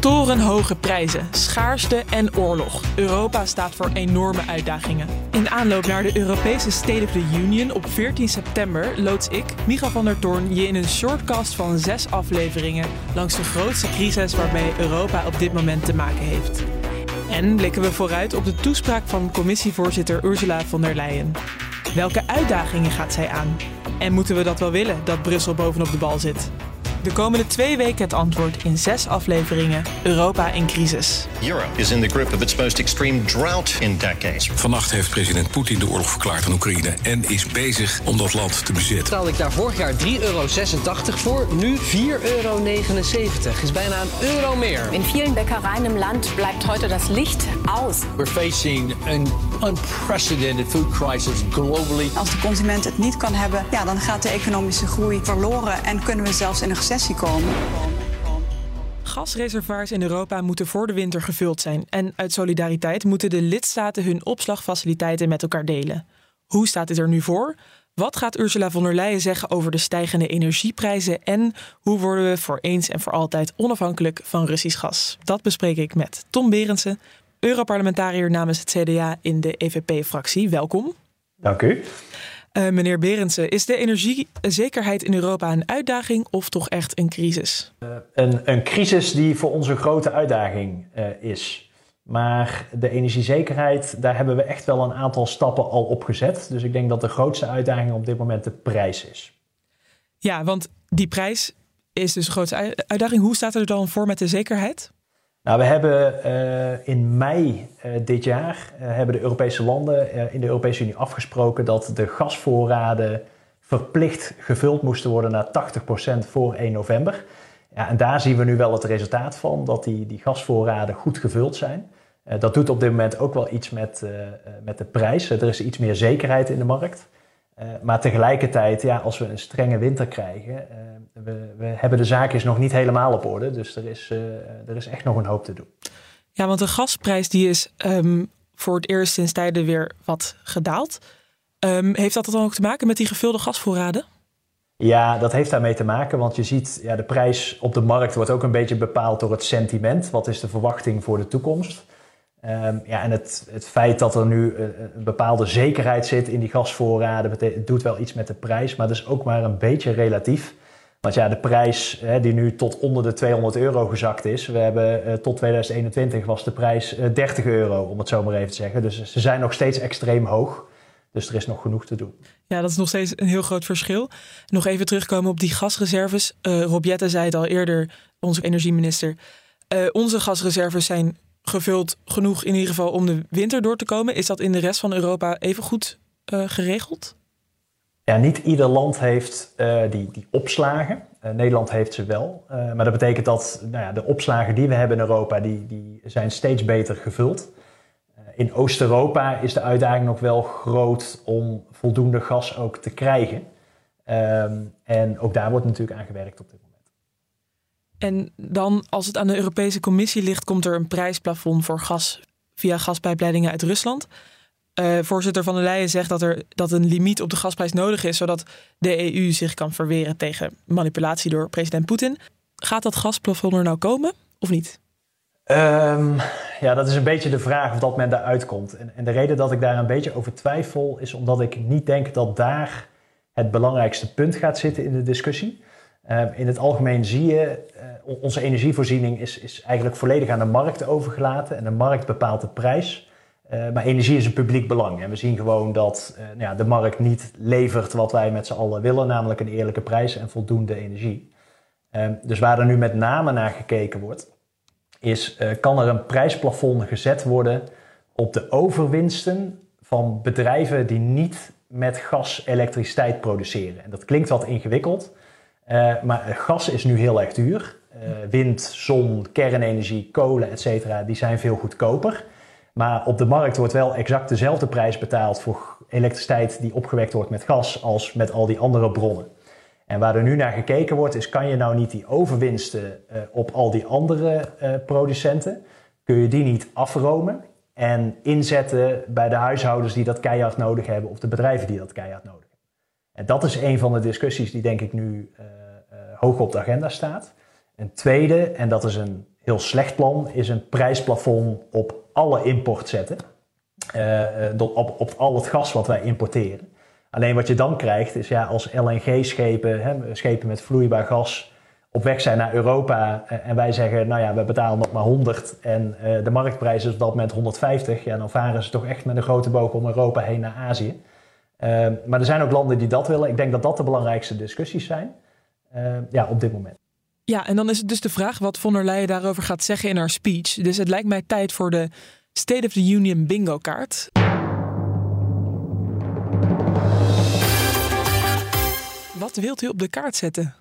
Torenhoge prijzen, schaarste en oorlog. Europa staat voor enorme uitdagingen. In aanloop naar de Europese State of the Union op 14 september loods ik, Micha van der Toorn, je in een shortcast van zes afleveringen langs de grootste crisis waarmee Europa op dit moment te maken heeft. En blikken we vooruit op de toespraak van commissievoorzitter Ursula von der Leyen. Welke uitdagingen gaat zij aan? En moeten we dat wel willen, dat Brussel bovenop de bal zit? De komende twee weken het antwoord in zes afleveringen Europa in crisis. Europe is in the grip of its most extreme drought in decades. Vannacht heeft president Poetin de oorlog verklaard aan Oekraïne en is bezig om dat land te bezetten. Betaalde ik daar vorig jaar 3,86 euro voor, nu 4,79 euro. Is bijna een euro meer. In vielen Bäckereien im Land bleibt heute das Licht aus. We're facing an unprecedented food crisis globally. Als de consument het niet kan hebben, ja, dan gaat de economische groei verloren en kunnen we zelfs in een recessie komen. Gasreservoirs in Europa moeten voor de winter gevuld zijn. En uit solidariteit moeten de lidstaten hun opslagfaciliteiten met elkaar delen. Hoe staat dit er nu voor? Wat gaat Ursula von der Leyen zeggen over de stijgende energieprijzen? En hoe worden we voor eens en voor altijd onafhankelijk van Russisch gas? Dat bespreek ik met Tom Berendsen, Europarlementariër namens het CDA in de EVP-fractie. Welkom. Dank u. Uh, meneer Berendsen, is de energiezekerheid in Europa een uitdaging of toch echt een crisis? Uh, een, een, crisis die voor ons een grote uitdaging uh, is. Maar de energiezekerheid, daar hebben we echt wel een aantal stappen al op gezet. Dus ik denk dat de grootste uitdaging op dit moment de prijs is. Ja, want die prijs is dus een grote uitdaging. Hoe staat het er dan voor met de zekerheid? Nou, we hebben uh, in mei uh, dit jaar uh, hebben de Europese landen in de Europese Unie afgesproken dat de gasvoorraden verplicht gevuld moesten worden naar 80% voor 1 november. Ja, en daar zien we nu wel het resultaat van, dat die, die gasvoorraden goed gevuld zijn. dat doet op dit moment ook wel iets met, met de prijs. er is iets meer zekerheid in de markt. Maar tegelijkertijd, ja, als we een strenge winter krijgen, we, we, hebben de zaakjes nog niet helemaal op orde. Dus er is, uh, er is echt nog een hoop te doen. Ja, want de gasprijs die is um, voor het eerst sinds tijden weer wat gedaald. Um, heeft dat dan ook te maken met die gevulde gasvoorraden? Ja, dat heeft daarmee te maken, want je ziet, ja, de prijs op de markt wordt ook een beetje bepaald door het sentiment. Wat is de verwachting voor de toekomst? Um, ja, en het, feit dat er nu een, een bepaalde zekerheid zit in die gasvoorraden, doet wel iets met de prijs, maar dat is ook maar een beetje relatief. Want ja, de prijs hè, die nu tot onder de 200 euro gezakt is. We hebben uh, tot 2021 was de prijs uh, 30 euro, om het zo maar even te zeggen. Dus ze zijn nog steeds extreem hoog. Dus er is nog genoeg te doen. Ja, dat is nog steeds een heel groot verschil. Nog even terugkomen op die gasreserves. Uh, zei het al eerder, onze energieminister. Onze gasreserves zijn gevuld genoeg in ieder geval om de winter door te komen. Is dat in de rest van Europa even goed uh, geregeld? Ja, niet ieder land heeft uh, die, die opslagen. Uh, Nederland heeft ze wel. Maar dat betekent dat nou ja, de opslagen die we hebben in Europa, die, die zijn steeds beter gevuld. in Oost-Europa is de uitdaging nog wel groot om voldoende gas ook te krijgen. Um, en ook daar wordt natuurlijk aan gewerkt op dit moment. En dan, als het aan de Europese Commissie ligt, komt er een prijsplafond voor gas via gaspijpleidingen uit Rusland. Uh, voorzitter van der Leyen zegt dat er dat een limiet op de gasprijs nodig is, zodat de EU zich kan verweren tegen manipulatie door president Poetin. Gaat dat gasplafond er nou komen of niet? Um, ja, dat is een beetje de vraag of dat men daaruit komt. En, en, de reden dat ik daar een beetje over twijfel is omdat ik niet denk dat daar het belangrijkste punt gaat zitten in de discussie. Um, in het algemeen zie je, uh, onze energievoorziening is, is eigenlijk volledig aan de markt overgelaten en de markt bepaalt de prijs. Uh, maar energie is een publiek belang. En we zien gewoon dat uh, nou ja, de markt niet levert wat wij met z'n allen willen, namelijk een eerlijke prijs en voldoende energie. Uh, dus waar er nu met name naar gekeken wordt, is kan er een prijsplafond gezet worden op de overwinsten van bedrijven die niet met gas elektriciteit produceren. En dat klinkt wat ingewikkeld, maar gas is nu heel erg duur. wind, zon, kernenergie, kolen, et cetera, die zijn veel goedkoper. Maar op de markt wordt wel exact dezelfde prijs betaald voor elektriciteit die opgewekt wordt met gas als met al die andere bronnen. En waar er nu naar gekeken wordt, is kan je nou niet die overwinsten uh, op al die andere producenten, kun je die niet afromen en inzetten bij de huishoudens die dat keihard nodig hebben of de bedrijven die dat keihard nodig hebben. En dat is een van de discussies die denk ik nu uh, hoog op de agenda staat. Een tweede, en dat is een heel slecht plan, is een prijsplafond op alle import zetten. op, op al het gas wat wij importeren. Alleen wat je dan krijgt is ja, als LNG-schepen, schepen met vloeibaar gas, op weg zijn naar Europa eh, en wij zeggen, nou ja, we betalen nog maar 100 en de marktprijs is op dat moment 150, ja, dan varen ze toch echt met een grote boog om Europa heen naar Azië. Maar er zijn ook landen die dat willen. Ik denk dat dat de belangrijkste discussies zijn uh, ja, op dit moment. Ja, en dan is het dus de vraag wat von der Leyen daarover gaat zeggen in haar speech. Dus het lijkt mij tijd voor de State of the Union bingo kaart. Wat wilt u op de kaart zetten?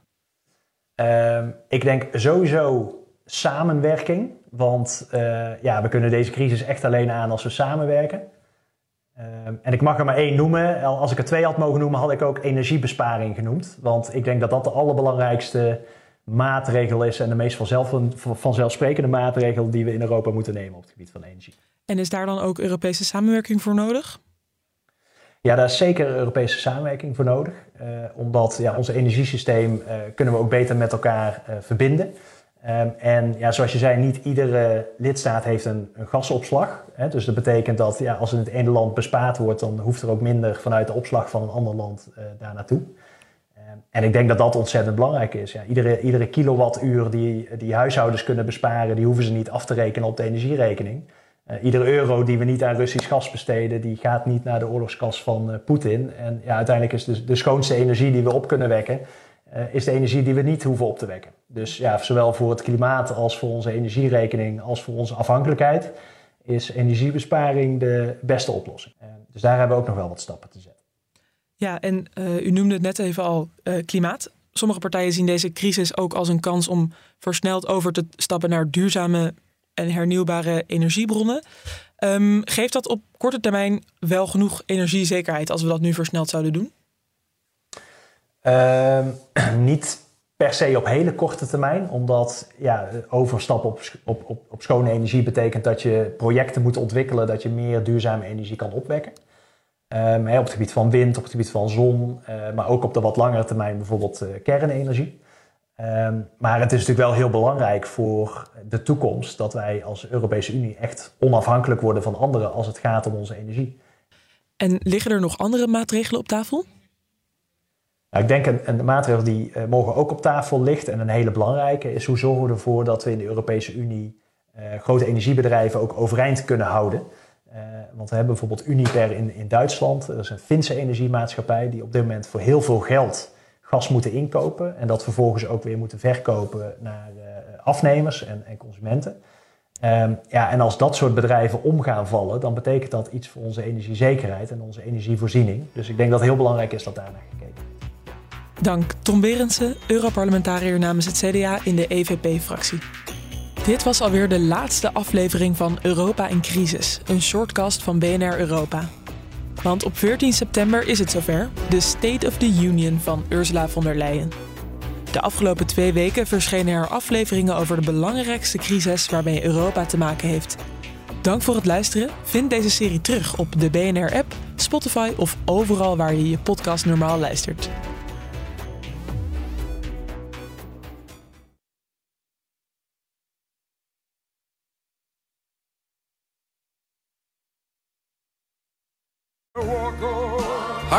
Uh, ik denk sowieso samenwerking. Want uh, ja, we kunnen deze crisis echt alleen aan als we samenwerken. Uh, en ik mag er maar één noemen. Als ik er twee had mogen noemen, had ik ook energiebesparing genoemd. Want ik denk dat dat de allerbelangrijkste maatregel is en de meest vanzelf, vanzelfsprekende maatregel die we in Europa moeten nemen op het gebied van energie. En is daar dan ook Europese samenwerking voor nodig? Ja, daar is zeker Europese samenwerking voor nodig. Uh, omdat ja, ons energiesysteem uh, kunnen we ook beter met elkaar uh, verbinden. Um, en ja, zoals je zei, niet iedere lidstaat heeft een, gasopslag. Hè? Dus dat betekent dat ja, als in het ene land bespaard wordt, dan hoeft er ook minder vanuit de opslag van een ander land daar naartoe. Um, en ik denk dat dat ontzettend belangrijk is. Ja, iedere, iedere kilowattuur die, die huishoudens kunnen besparen, die hoeven ze niet af te rekenen op de energierekening. Uh, iedere euro die we niet aan Russisch gas besteden, die gaat niet naar de oorlogskas van uh, Poetin. En ja, uiteindelijk is de, de schoonste energie die we op kunnen wekken, is de energie die we niet hoeven op te wekken. Dus ja, zowel voor het klimaat als voor onze energierekening als voor onze afhankelijkheid is energiebesparing de beste oplossing. dus daar hebben we ook nog wel wat stappen te zetten. Ja, en u noemde het net even al klimaat. Sommige partijen zien deze crisis ook als een kans om versneld over te stappen naar duurzame en hernieuwbare energiebronnen. Um, geeft dat op korte termijn wel genoeg energiezekerheid als we dat nu versneld zouden doen? Uh, niet per se op hele korte termijn, omdat ja, overstap op, op, op, op schone energie betekent dat je projecten moet ontwikkelen dat je meer duurzame energie kan opwekken. Um, op het gebied van wind, op het gebied van zon, uh, maar ook op de wat langere termijn bijvoorbeeld uh, kernenergie. Um, maar het is natuurlijk wel heel belangrijk voor de toekomst dat wij als Europese Unie echt onafhankelijk worden van anderen als het gaat om onze energie. En liggen er nog andere maatregelen op tafel? Nou, ik denk een, maatregel die uh, morgen ook op tafel ligt en een hele belangrijke is hoe zorgen we ervoor dat we in de Europese Unie uh, grote energiebedrijven ook overeind kunnen houden. Uh, want we hebben bijvoorbeeld Uniper in, in Duitsland, dat is een Finse energiemaatschappij die op dit moment voor heel veel geld gas moeten inkopen en dat vervolgens ook weer moeten verkopen naar afnemers en, en consumenten. Um, ja, en als dat soort bedrijven om gaan vallen, dan betekent dat iets voor onze energiezekerheid en onze energievoorziening. Dus ik denk dat het heel belangrijk is dat daar naar gekeken wordt. Dank Tom Berendsen, Europarlementariër namens het CDA in de EVP-fractie. Dit was alweer de laatste aflevering van Europa in Crisis, een shortcast van BNR Europa. Want op 14 september is het zover, de State of the Union van Ursula von der Leyen. De afgelopen twee weken verschenen er afleveringen over de belangrijkste crisis waarmee Europa te maken heeft. Dank voor het luisteren. Vind deze serie terug op de BNR-app, Spotify of overal waar je je podcast normaal luistert.